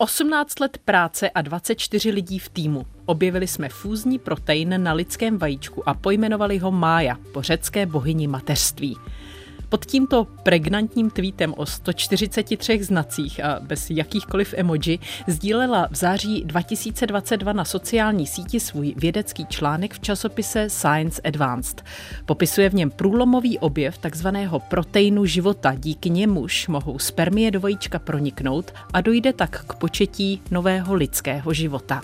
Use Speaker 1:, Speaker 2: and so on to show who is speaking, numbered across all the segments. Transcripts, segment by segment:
Speaker 1: 18 let práce a 24 lidí v týmu. Objevili jsme fúzní protein na lidském vajíčku a pojmenovali ho Mája po řecké bohyni mateřství. Pod tímto pregnantním tweetem o 143 znacích a bez jakýchkoliv emoji sdílela v září 2022 na sociální síti svůj vědecký článek v časopise Science Advanced. Popisuje v něm průlomový objev takzvaného proteinu života, díky němuž mohou spermie do vajíčka proniknout a dojde tak k početí nového lidského života.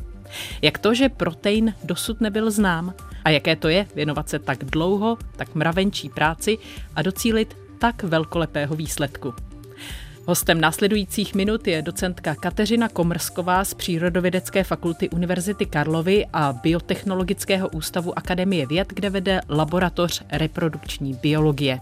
Speaker 1: Jak to, že protein dosud nebyl znám? A jaké to je věnovat se tak dlouho, tak mravenčí práci a docílit tak velkolepého výsledku? Hostem následujících minut je docentka Kateřina Komrsková z Přírodovědecké fakulty Univerzity Karlovy a Biotechnologického ústavu Akademie věd, kde vede laboratoř reprodukční biologie.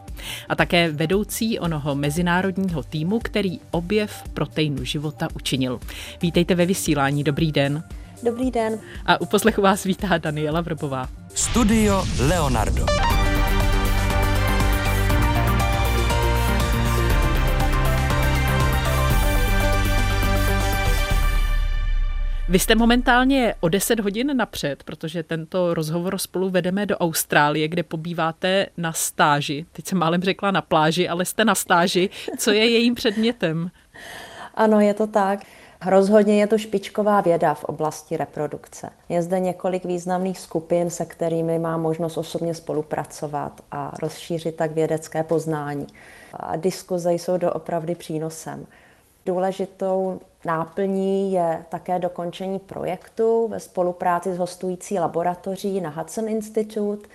Speaker 1: A také vedoucí onoho mezinárodního týmu, který objev proteinu života učinil. Vítejte ve vysílání, dobrý den.
Speaker 2: Dobrý den.
Speaker 1: A u poslechu vás vítá Daniela Vrbová.
Speaker 3: Studio Leonardo.
Speaker 1: Vy jste momentálně o 10 hodin napřed, protože tento rozhovor spolu vedeme do Austrálie, kde pobýváte na stáži. Teď jsem málem řekla na pláži, ale jste na stáži. Co je jejím předmětem?
Speaker 2: Ano, je to tak. Rozhodně je to špičková věda v oblasti reprodukce. Je zde několik významných skupin, se kterými má možnost osobně spolupracovat a rozšířit tak vědecké poznání. A diskuze jsou doopravdy přínosem. Důležitou náplní je také dokončení projektu ve spolupráci s hostující laboratoří na Hudson Institute,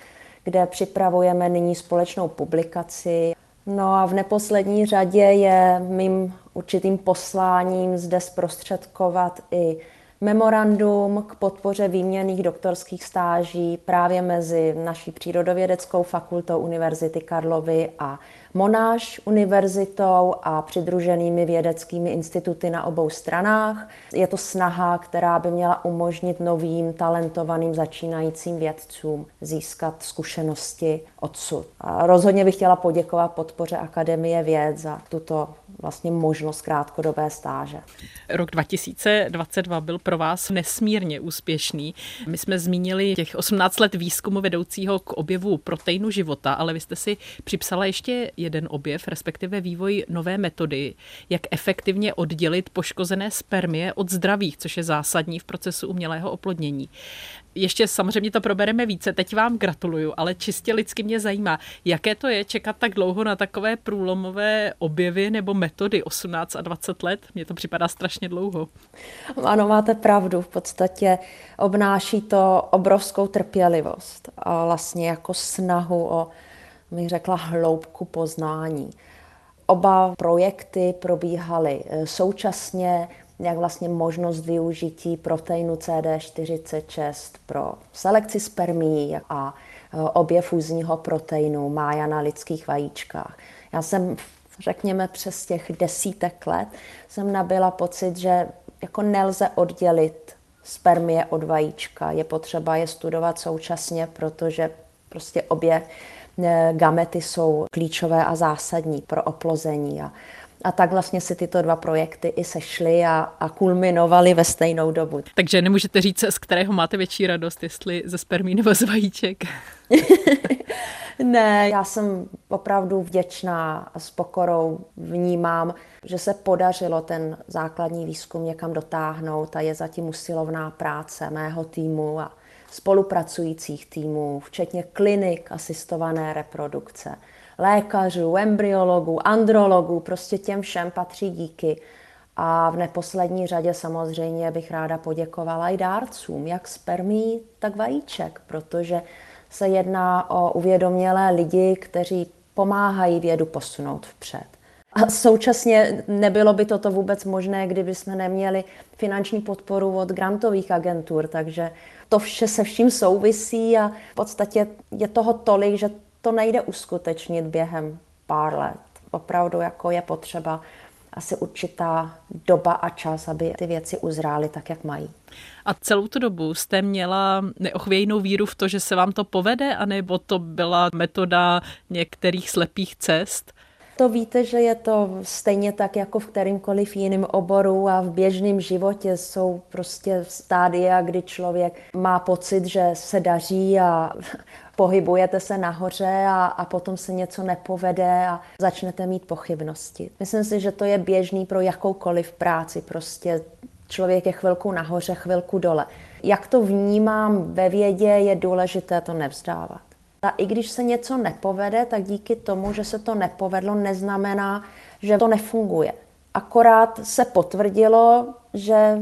Speaker 2: kde připravujeme nyní společnou publikaci. No a v neposlední řadě je mým určitým posláním zde zprostředkovat i memorandum k podpoře výměných doktorských stáží právě mezi naší přírodovědeckou fakultou Univerzity Karlovy a Monáš univerzitou a přidruženými vědeckými instituty na obou stranách. Je to snaha, která by měla umožnit novým talentovaným začínajícím vědcům získat zkušenosti odsud. A rozhodně bych chtěla poděkovat podpoře Akademie věd za tuto vlastně možnost krátkodobé stáže.
Speaker 1: Rok 2022 byl pro vás nesmírně úspěšný. My jsme zmínili těch 18 let výzkumu vedoucího k objevu proteinu života, ale vy jste si připsala ještě jeden objev, respektive vývoj nové metody, jak efektivně oddělit poškozené spermie od zdravých, což je zásadní v procesu umělého oplodnění. Ještě samozřejmě to probereme více. Teď vám gratuluju, ale čistě lidsky mě zajímá, jaké to je čekat tak dlouho na takové průlomové objevy nebo metody 18 a 20 let. Mně to připadá strašně dlouho.
Speaker 2: Ano, máte pravdu. V podstatě obnáší to obrovskou trpělivost a vlastně jako snahu o, bych řekla, hloubku poznání. Oba projekty probíhaly eh, současně, jak vlastně možnost využití proteinu CD46 pro selekci spermí a e, obě fúzního proteinu mája na lidských vajíčkách. Já jsem, řekněme, přes těch desítek let jsem nabila pocit, že jako nelze oddělit spermie od vajíčka. Je potřeba je studovat současně, protože prostě obě gamety jsou klíčové a zásadní pro oplození. A a tak vlastně si tyto dva projekty i sešly a, a kulminovaly ve stejnou dobu.
Speaker 1: Takže nemůžete říct, z kterého máte větší radost, jestli ze spermí nebo z vajíček?
Speaker 2: ne, já jsem opravdu vděčná a s pokorou vnímám, že se podařilo ten základní výzkum někam dotáhnout a je zatím usilovná práce mého týmu a spolupracujících týmů, včetně klinik asistované reprodukce lékařů, embryologů, andrologů, prostě těm všem patří díky. A v neposlední řadě samozřejmě bych ráda poděkovala i dárcům, jak spermí, tak vajíček, protože se jedná o uvědomělé lidi, kteří pomáhají vědu posunout vpřed. A současně nebylo by toto vůbec možné, kdyby jsme neměli finanční podporu od grantových agentur, takže to vše se vším souvisí a v podstatě je toho tolik, že to nejde uskutečnit během pár let. Opravdu jako je potřeba asi určitá doba a čas, aby ty věci uzrály tak, jak mají.
Speaker 1: A celou tu dobu jste měla neochvějnou víru v to, že se vám to povede, anebo to byla metoda některých slepých cest?
Speaker 2: To víte, že je to stejně tak jako v kterýmkoliv jiném oboru a v běžném životě jsou prostě stádia, kdy člověk má pocit, že se daří a pohybujete se nahoře a, a potom se něco nepovede a začnete mít pochybnosti. Myslím si, že to je běžný pro jakoukoliv práci. Prostě člověk je chvilku nahoře, chvilku dole. Jak to vnímám ve vědě, je důležité to nevzdávat. A i když se něco nepovede, tak díky tomu, že se to nepovedlo, neznamená, že to nefunguje. Akorát se potvrdilo, že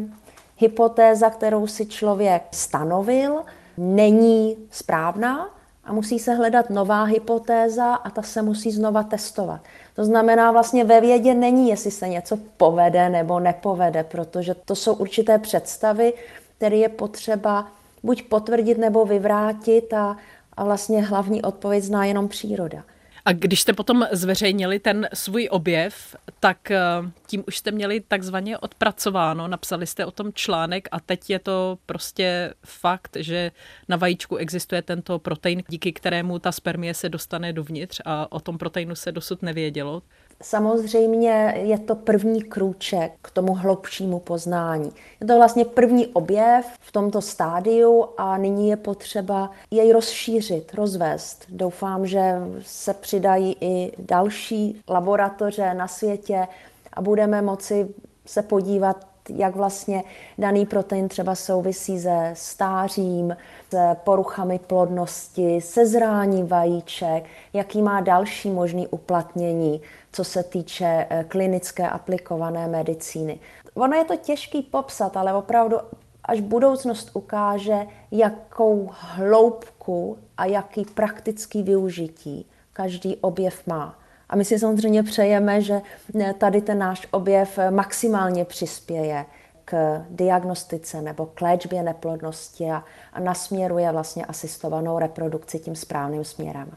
Speaker 2: hypotéza, kterou si člověk stanovil, není správná a musí se hledat nová hypotéza a ta se musí znova testovat. To znamená, vlastně ve vědě není, jestli se něco povede nebo nepovede, protože to jsou určité představy, které je potřeba buď potvrdit nebo vyvrátit a, a vlastně hlavní odpověď zná jenom příroda.
Speaker 1: A když jste potom zveřejnili ten svůj objev, tak eh, tím už jste měli takzvaně odpracováno, napsali jste o tom článek a teď je to prostě fakt, že na vajíčku existuje tento protein, díky kterému ta spermie se dostane dovnitř a o tom proteinu se dosud nevědělo.
Speaker 2: Samozřejmě je to první krůček k tomu hlubšímu poznání. Je to vlastně první objev v tomto stádiu a nyní je potřeba jej rozšířit, rozvést. Doufám, že se přidají i další laboratoře na světě a budeme moci se podívat jak vlastně daný protein třeba souvisí se stářím, se poruchami plodnosti, se zráním vajíček, jaký má další možný uplatnění, co se týče eh, klinické aplikované medicíny. Ono je to těžký popsat, ale opravdu až budoucnost ukáže, jakou hloubku a jaký praktický využití každý objev má. A my si samozřejmě přejeme, že eh, tady ten náš objev eh, maximálně přispěje k diagnostice nebo k léčbě neplodnosti a, a nasměruje vlastně asistovanou reprodukci tím správným směrem.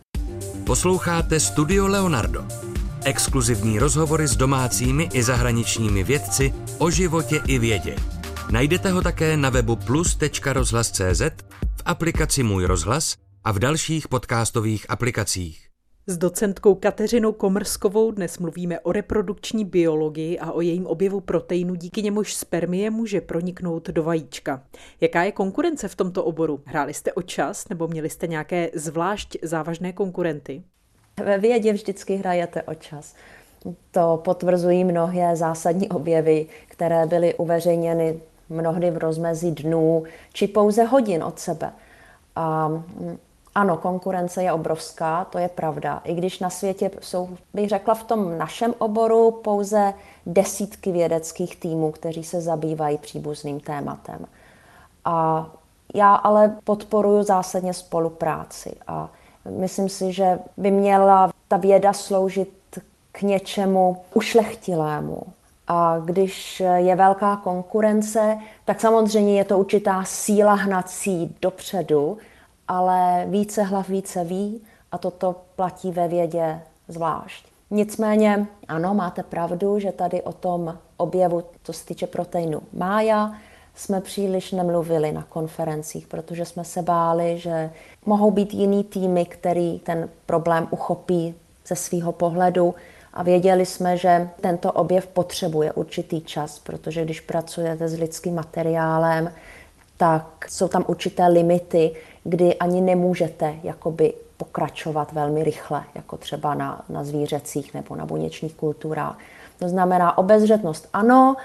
Speaker 3: Posloucháte Studio Leonardo. Exkluzivní rozhovory s domácími i zahraničními vědci o životě i vědě. Najdete ho také na webu plus.rozhlas.cz, v aplikaci Můj rozhlas a v dalších podcastových aplikacích.
Speaker 1: S docentkou Kateřinou Komrskovou dnes mluvíme o reprodukční biologii a o jejím objevu proteinu, díky němuž spermie může proniknout do vajíčka. Jaká je konkurence v tomto oboru? Hráli jste o čas nebo měli jste nějaké zvlášť závažné konkurenty?
Speaker 2: Ve vědě vždycky hrajete o čas. To potvrzují mnohé zásadní objevy, které byly uveřejněny mnohdy v rozmezí dnů či pouze hodin od sebe. A ano, konkurence je obrovská, to je pravda. I když na světě jsou, bych řekla, v tom našem oboru pouze desítky vědeckých týmů, kteří se zabývají příbuzným tématem. A já ale podporuji zásadně spolupráci a myslím si, že by měla ta věda sloužit k něčemu ušlechtilému. A když je velká konkurence, tak samozřejmě je to určitá síla hnací dopředu, ale více hlav více ví a toto platí ve vědě zvlášť. Nicméně, ano, máte pravdu, že tady o tom objevu, co se týče proteinu mája, jsme příliš nemluvili na konferencích, protože jsme se báli, že mohou být jiný týmy, který ten problém uchopí ze svého pohledu a věděli jsme, že tento objev potřebuje určitý čas, protože když pracujete s lidským materiálem, tak jsou tam určité limity, kdy ani nemůžete jakoby pokračovat velmi rychle, jako třeba na, na zvířecích nebo na buněčných kulturách. To znamená obezřetnost ano,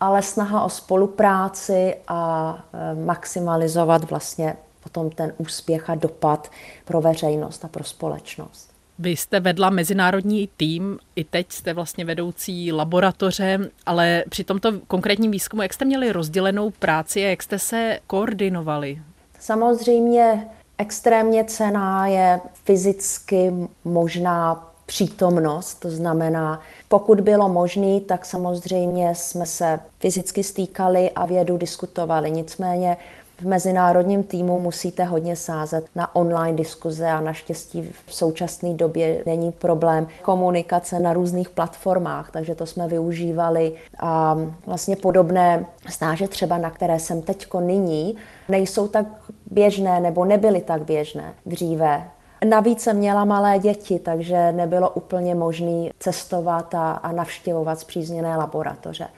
Speaker 2: ale snaha o spolupráci a e, maximalizovat vlastně potom ten úspěch a dopad pro veřejnost a pro společnost.
Speaker 1: Vy jste vedla mezinárodní tým, i teď jste vlastně vedoucí laboratoře, ale při tomto konkrétním výzkumu, jak jste měli rozdělenou práci a jak jste se koordinovali?
Speaker 2: Samozřejmě extrémně cená je fyzicky možná přítomnost, to znamená, pokud bylo možné, tak samozřejmě jsme se fyzicky stýkali a vědu diskutovali. Nicméně v mezinárodním týmu musíte hodně sázet na online diskuze a naštěstí v současné době není problém komunikace na různých platformách, takže to jsme využívali a vlastně podobné stáže třeba, na které jsem teďko nyní, nejsou tak běžné nebo nebyly tak běžné dříve Navíc jsem měla malé děti, takže nebylo úplně možné cestovat a, a navštěvovat zpřízněné laboratoře.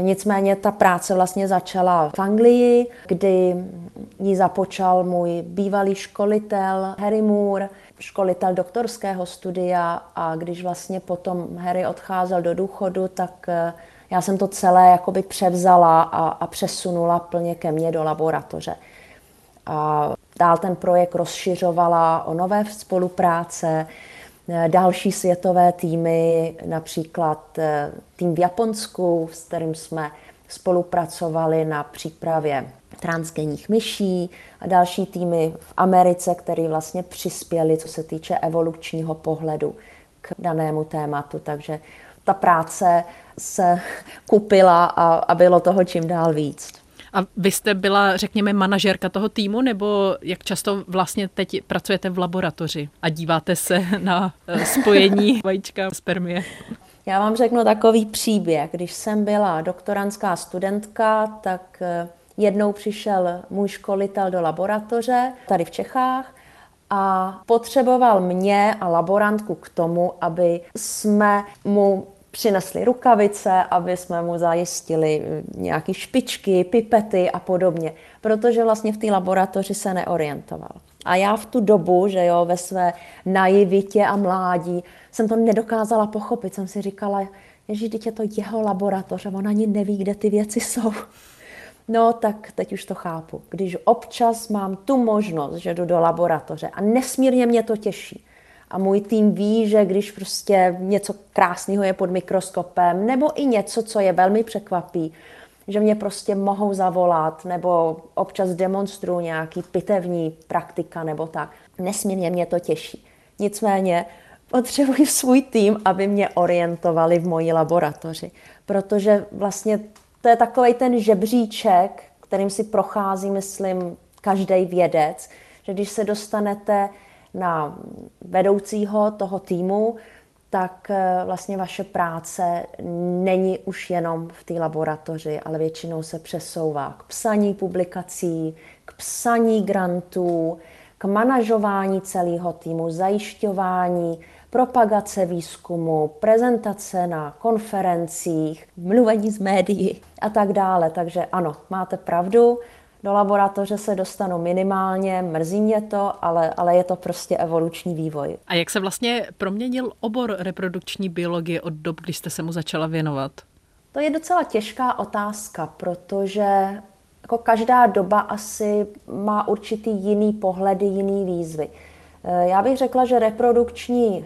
Speaker 2: Nicméně ta práce vlastně začala v Anglii, kdy ji započal můj bývalý školitel Harry Moore, školitel doktorského studia a když vlastně potom Harry odcházel do důchodu, tak eh, já jsem to celé jakoby převzala a, a přesunula plně ke mně do laboratoře. A dál ten projekt rozšiřovala o nové spolupráce, další světové týmy, například eh, tým v Japonsku, s kterým jsme spolupracovali na přípravě transgenních myší a další týmy v Americe, které vlastně přispěli, co se týče evolučního pohledu k danému tématu. Takže ta práce se kupila a, a bylo toho čím dál víc.
Speaker 1: A vy jste byla, řekněme, manažerka toho týmu, nebo jak často vlastně teď pracujete v laboratoři a díváte se na eh, spojení vajíčka spermie?
Speaker 2: Já vám řeknu takový příběh. Když jsem byla doktorantská studentka, tak eh, jednou přišel můj školitel do laboratoře tady v Čechách a potřeboval mě a laborantku k tomu, aby jsme mu přinesli rukavice, aby jsme mu zajistili eh, nějaké špičky, pipety a podobně, protože vlastně v té laboratoři se neorientoval. A já v tu dobu, že jo, ve své naivitě a mládí, jsem to nedokázala pochopit. Jsem si říkala, že teď je to jeho laboratoře, on ani neví, kde ty věci jsou. No, tak teď už to chápu. Když občas mám tu možnost, že jdu do laboratoře a nesmírně mě to těší, a můj tým ví, že když prostě něco krásného je pod mikroskopem, nebo i něco, co je velmi překvapí, že mě prostě mohou zavolat, nebo občas demonstruju nějaký pitevní praktika nebo tak. Nesmírně mě to těší. Nicméně potřebuji svůj tým, aby mě orientovali v mojí laboratoři, protože vlastně to je takový ten žebříček, kterým si prochází, myslím, každý vědec, že když se dostanete na vedoucího toho týmu, tak eh, vlastně vaše práce není už jenom v té laboratoři, ale většinou se přesouvá k psaní publikací, k psaní grantů, k manažování celého týmu, zajišťování propagace výzkumu, prezentace na konferencích, mluvení z médií a tak dále. Takže ano, máte pravdu, do laboratoře se dostanu minimálně, mrzí mě to, ale, ale je to prostě evoluční vývoj.
Speaker 1: A jak se vlastně proměnil obor reprodukční biologie od dob, kdy jste se mu začala věnovat?
Speaker 2: To je docela těžká otázka, protože jako každá doba asi má určitý jiný pohledy, jiný výzvy. Eh, já bych řekla, že reprodukční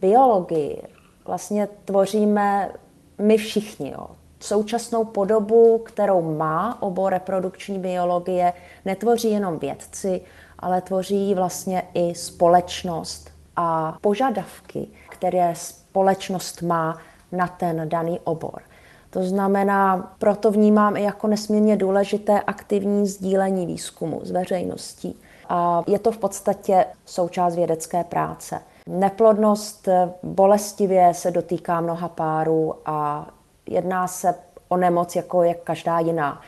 Speaker 2: biologii vlastně tvoříme my všichni. Jo současnou podobu, kterou má obor reprodukční biologie, netvoří jenom vědci, ale tvoří vlastně i společnost a požadavky, které společnost má na ten daný obor. To znamená, proto vnímám i jako nesmírně důležité aktivní sdílení výzkumu s veřejností. A je to v podstatě součást vědecké práce. Neplodnost bolestivě se dotýká mnoha párů a jedná se o nemoc jako je každá jiná.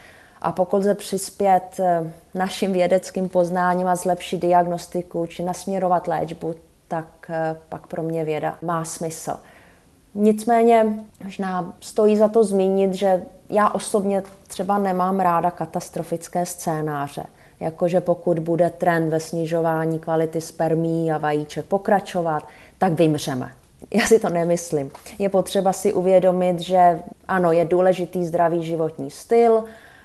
Speaker 2: A pokud lze přispět eh, našim vědeckým poznáním a zlepšit diagnostiku či nasměrovat léčbu, tak eh, pak pro mě věda má smysl. Nicméně možná stojí za to zmínit, že já osobně třeba nemám ráda katastrofické scénáře. Jakože pokud bude trend ve snižování kvality spermí a vajíček pokračovat, tak vymřeme. Já si to nemyslím. Je potřeba si uvědomit, že ano, je důležitý zdravý životní styl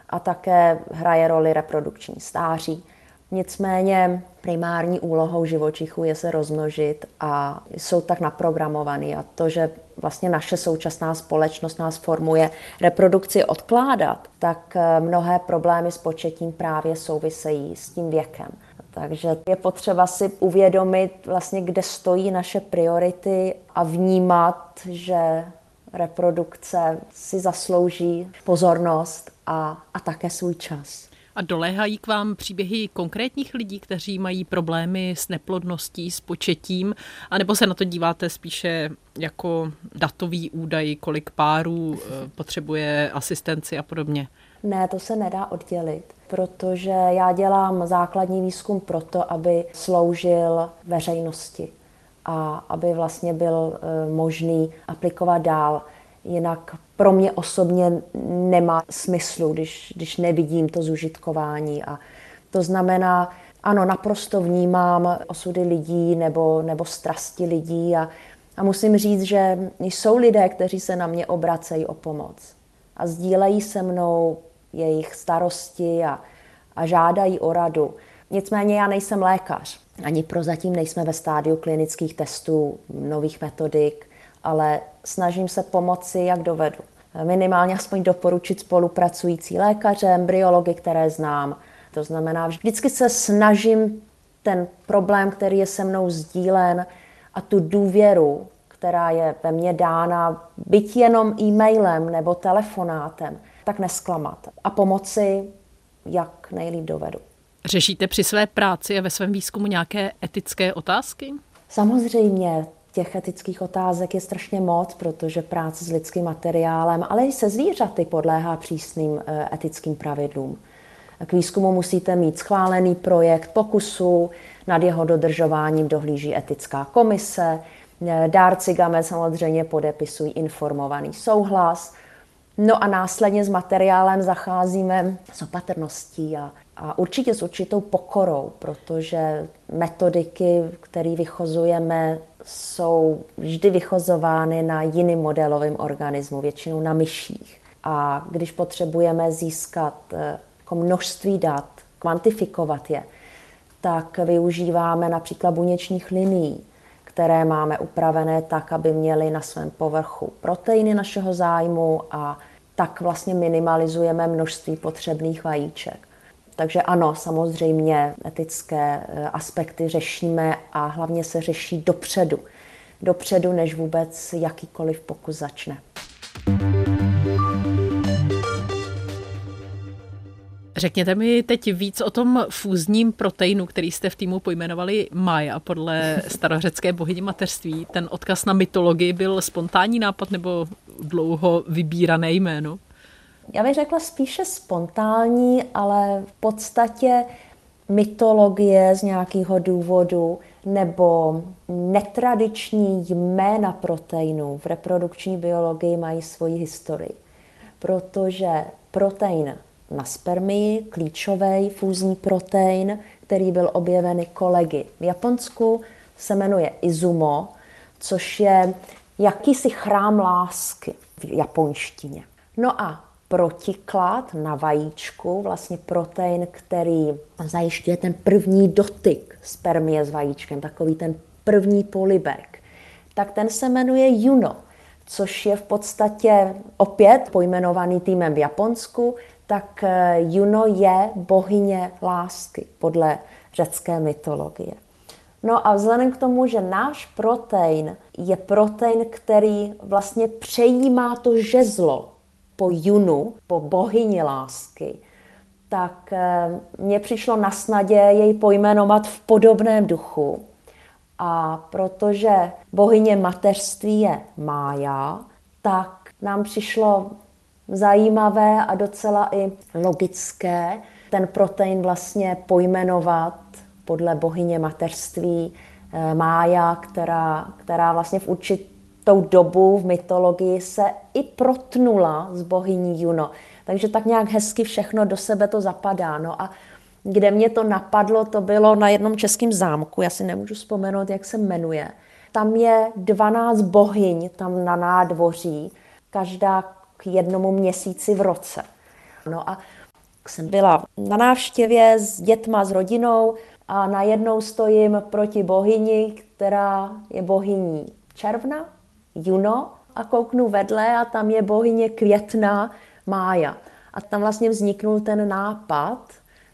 Speaker 2: a také hraje roli reprodukční stáří. Nicméně primární úlohou živočichů je se rozmnožit a jsou tak naprogramovaný. A to, že vlastně naše současná společnost nás formuje reprodukci odkládat, tak eh, mnohé problémy s početím právě souvisejí s tím věkem. Takže je potřeba si uvědomit vlastně, kde stojí naše priority a vnímat, že reprodukce si zaslouží pozornost a, a také svůj čas.
Speaker 1: A doléhají k vám příběhy konkrétních lidí, kteří mají problémy s neplodností, s početím, anebo se na to díváte spíše jako datový údaj, kolik párů eh, potřebuje asistenci a podobně?
Speaker 2: Ne, to se nedá oddělit, protože já dělám základní výzkum proto, aby sloužil veřejnosti a aby vlastně byl eh, možný aplikovat dál. Jinak pro mě osobně nemá smyslu, když, když nevidím to zužitkování. A to znamená, ano, naprosto vnímám osudy lidí nebo, nebo strasti lidí a, a musím říct, že jsou lidé, kteří se na mě obracejí o pomoc a sdílejí se mnou jejich starosti a, a žádají o radu. Nicméně já nejsem lékař. Ani prozatím nejsme ve stádiu klinických testů, nových metodik, ale snažím se pomoci, jak dovedu. Minimálně aspoň doporučit spolupracující lékaře, embryology, které znám. To znamená, vždycky se snažím ten problém, který je se mnou sdílen a tu důvěru, která je ve mně dána, byť jenom e-mailem nebo telefonátem, tak nesklamat a pomoci, jak nejlíp dovedu.
Speaker 1: Řešíte při své práci a ve svém výzkumu nějaké etické otázky?
Speaker 2: Samozřejmě, těch etických otázek je strašně moc, protože práce s lidským materiálem, ale i se zvířaty podléhá přísným eh, etickým pravidlům. K výzkumu musíte mít schválený projekt pokusu, nad jeho dodržováním dohlíží etická komise, dárci GAME samozřejmě podepisují informovaný souhlas, no a následně s materiálem zacházíme s opatrností a a určitě s určitou pokorou, protože metodiky, které vychozujeme, jsou vždy vychozovány na jiným modelovém organismu, většinou na myších. A když potřebujeme získat eh, jako množství dat, kvantifikovat je, tak využíváme například buněčních linií, které máme upravené tak, aby měly na svém povrchu proteiny našeho zájmu a tak vlastně minimalizujeme množství potřebných vajíček. Takže ano, samozřejmě etické eh, aspekty řešíme a hlavně se řeší dopředu. Dopředu, než vůbec jakýkoliv pokus začne.
Speaker 1: Řekněte mi teď víc o tom fúzním proteinu, který jste v týmu pojmenovali Maja podle starořecké bohyně mateřství. Ten odkaz na mytologii byl spontánní nápad nebo dlouho vybírané jméno?
Speaker 2: Já bych řekla spíše spontánní, ale v podstatě mytologie z nějakého důvodu nebo netradiční jména proteinů v reprodukční biologii mají svoji historii. Protože protein na spermii, klíčový fúzní protein, který byl objeven kolegy v Japonsku, se jmenuje Izumo, což je jakýsi chrám lásky v japonštině. No a protiklad na vajíčku, vlastně protein, který zajišťuje ten první dotyk spermie s vajíčkem, takový ten první polibek, tak ten se jmenuje Juno, což je v podstatě opět pojmenovaný týmem v Japonsku, tak eh, Juno je bohyně lásky podle řecké mytologie. No a vzhledem k tomu, že náš protein je protein, který vlastně přejímá to žezlo po Junu, po bohyni lásky, tak eh, mně přišlo na snadě jej pojmenovat v podobném duchu. A protože bohyně mateřství je Mája, tak nám přišlo zajímavé a docela i logické ten protein vlastně pojmenovat podle bohyně mateřství eh, Mája, která, která vlastně v určitém tou dobu v mytologii se i protnula z bohyní Juno. Takže tak nějak hezky všechno do sebe to zapadá. No a kde mě to napadlo, to bylo na jednom českém zámku, já si nemůžu vzpomenout, jak se jmenuje. Tam je 12 bohyň tam na nádvoří, každá k jednomu měsíci v roce. No a jsem byla na návštěvě s dětma, s rodinou a najednou stojím proti bohyni, která je bohyní června, Juno a kouknu vedle a tam je bohyně květná Mája. A tam vlastně vzniknul ten nápad,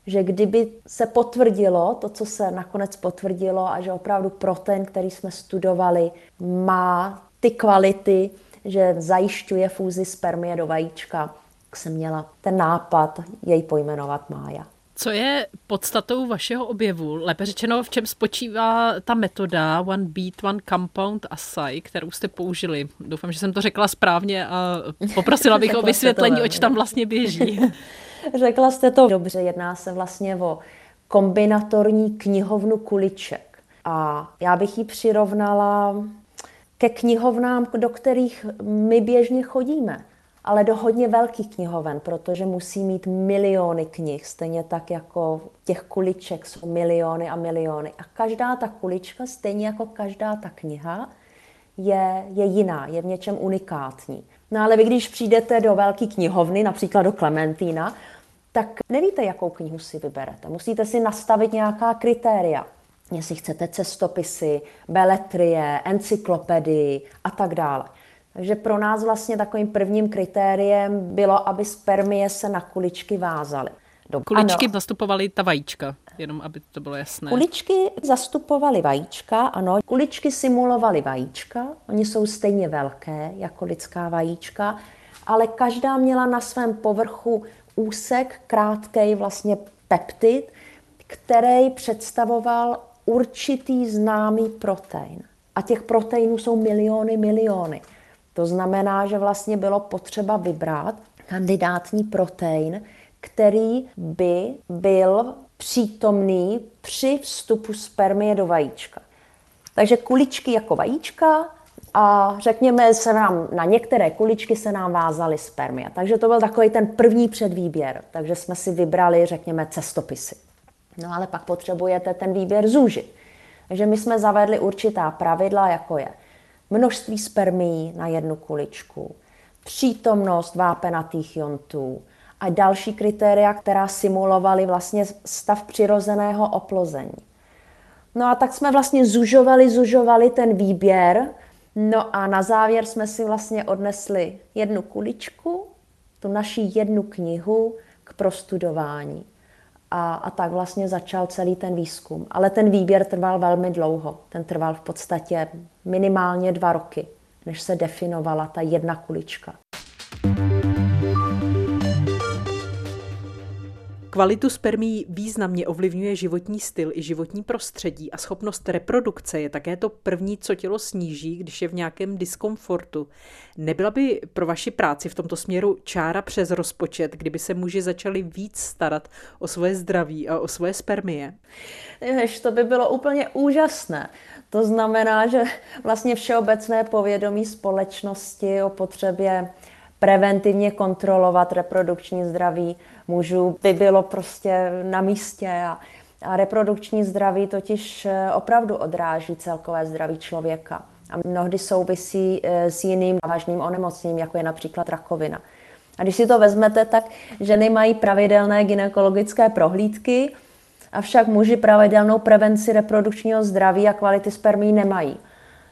Speaker 2: že kdyby se potvrdilo to, co se nakonec potvrdilo a že opravdu protein, který jsme studovali, má ty kvality, že zajišťuje fúzi spermie do vajíčka, tak jsem měla ten nápad jej pojmenovat Mája.
Speaker 1: Co je podstatou vašeho objevu? Lépe řečeno, v čem spočívá ta metoda One Beat, One Compound Assay, kterou jste použili? Doufám, že jsem to řekla správně a poprosila bych o vysvětlení, oč tam vlastně běží.
Speaker 2: Řekla jste to dobře, jedná se vlastně o kombinatorní knihovnu kuliček. A já bych ji přirovnala ke knihovnám, do kterých my běžně chodíme ale do hodně velkých knihoven, protože musí mít miliony knih, stejně tak jako těch kuliček jsou miliony a miliony. A každá ta kulička, stejně jako každá ta kniha, je, je jiná, je v něčem unikátní. No ale vy, když přijdete do velké knihovny, například do Klementína, tak nevíte, jakou knihu si vyberete. Musíte si nastavit nějaká kritéria. Jestli chcete cestopisy, beletrie, encyklopedii a tak dále. Takže pro nás vlastně takovým prvním kritériem bylo, aby spermie se na kuličky vázaly.
Speaker 1: Kuličky ano. zastupovaly ta vajíčka, jenom aby to bylo jasné.
Speaker 2: Kuličky zastupovaly vajíčka, ano. Kuličky simulovaly vajíčka, oni jsou stejně velké jako lidská vajíčka, ale každá měla na svém povrchu úsek, krátký vlastně peptid, který představoval určitý známý protein. A těch proteinů jsou miliony, miliony. To znamená, že vlastně bylo potřeba vybrat kandidátní protein, který by byl přítomný při vstupu spermie do vajíčka. Takže kuličky jako vajíčka a řekněme se nám, na některé kuličky se nám vázaly spermie. Takže to byl takový ten první předvýběr. Takže jsme si vybrali, řekněme, cestopisy. No ale pak potřebujete ten výběr zúžit. Takže my jsme zavedli určitá pravidla, jako je množství spermií na jednu kuličku, přítomnost vápenatých jontů a další kritéria, která simulovaly vlastně stav přirozeného oplození. No a tak jsme vlastně zužovali, zužovali ten výběr, no a na závěr jsme si vlastně odnesli jednu kuličku, tu naší jednu knihu k prostudování. A, a tak vlastně začal celý ten výzkum. Ale ten výběr trval velmi dlouho. Ten trval v podstatě minimálně dva roky, než se definovala ta jedna kulička.
Speaker 1: Kvalitu spermí významně ovlivňuje životní styl i životní prostředí a schopnost reprodukce je také to první, co tělo sníží, když je v nějakém diskomfortu. Nebyla by pro vaši práci v tomto směru čára přes rozpočet, kdyby se muži začali víc starat o svoje zdraví a o svoje spermie?
Speaker 2: Jež, to by bylo úplně úžasné. To znamená, že vlastně všeobecné povědomí společnosti o potřebě preventivně kontrolovat reprodukční zdraví mužů by bylo prostě na místě a, a reprodukční zdraví totiž eh, opravdu odráží celkové zdraví člověka a mnohdy souvisí eh, s jiným vážným onemocněním, jako je například rakovina. A když si to vezmete, tak ženy mají pravidelné gynekologické prohlídky, avšak muži pravidelnou prevenci reprodukčního zdraví a kvality spermí nemají.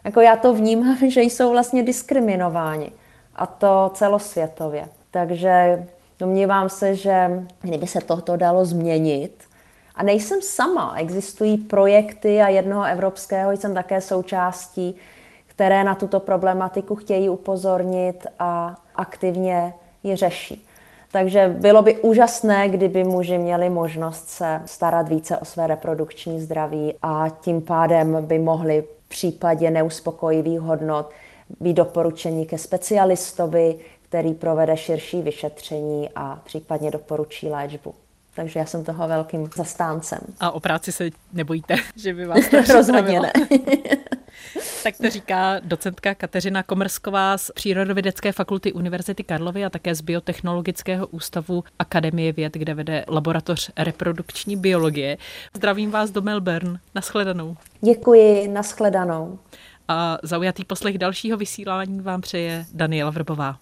Speaker 2: Jako já to vnímám, že jsou vlastně diskriminováni a to celosvětově. Takže domnívám se, že kdyby se tohoto dalo změnit, a nejsem sama, existují projekty a jednoho evropského jsem také součástí, které na tuto problematiku chtějí upozornit a aktivně ji řeší. Takže bylo by úžasné, kdyby muži měli možnost se starat více o své reprodukční zdraví a tím pádem by mohli v případě neuspokojivých hodnot být doporučení ke specialistovi, který provede širší vyšetření a případně doporučí léčbu. Takže já jsem toho velkým zastáncem.
Speaker 1: A o práci se nebojíte, že by vás
Speaker 2: to Rozhodně ne.
Speaker 1: tak to říká docentka Kateřina Komrsková z Přírodovědecké fakulty Univerzity Karlovy a také z Biotechnologického ústavu Akademie věd, kde vede laboratoř reprodukční biologie. Zdravím vás do Melbourne. Naschledanou.
Speaker 2: Děkuji, naschledanou
Speaker 1: a zaujatý poslech dalšího vysílání vám přeje Daniela Vrbová.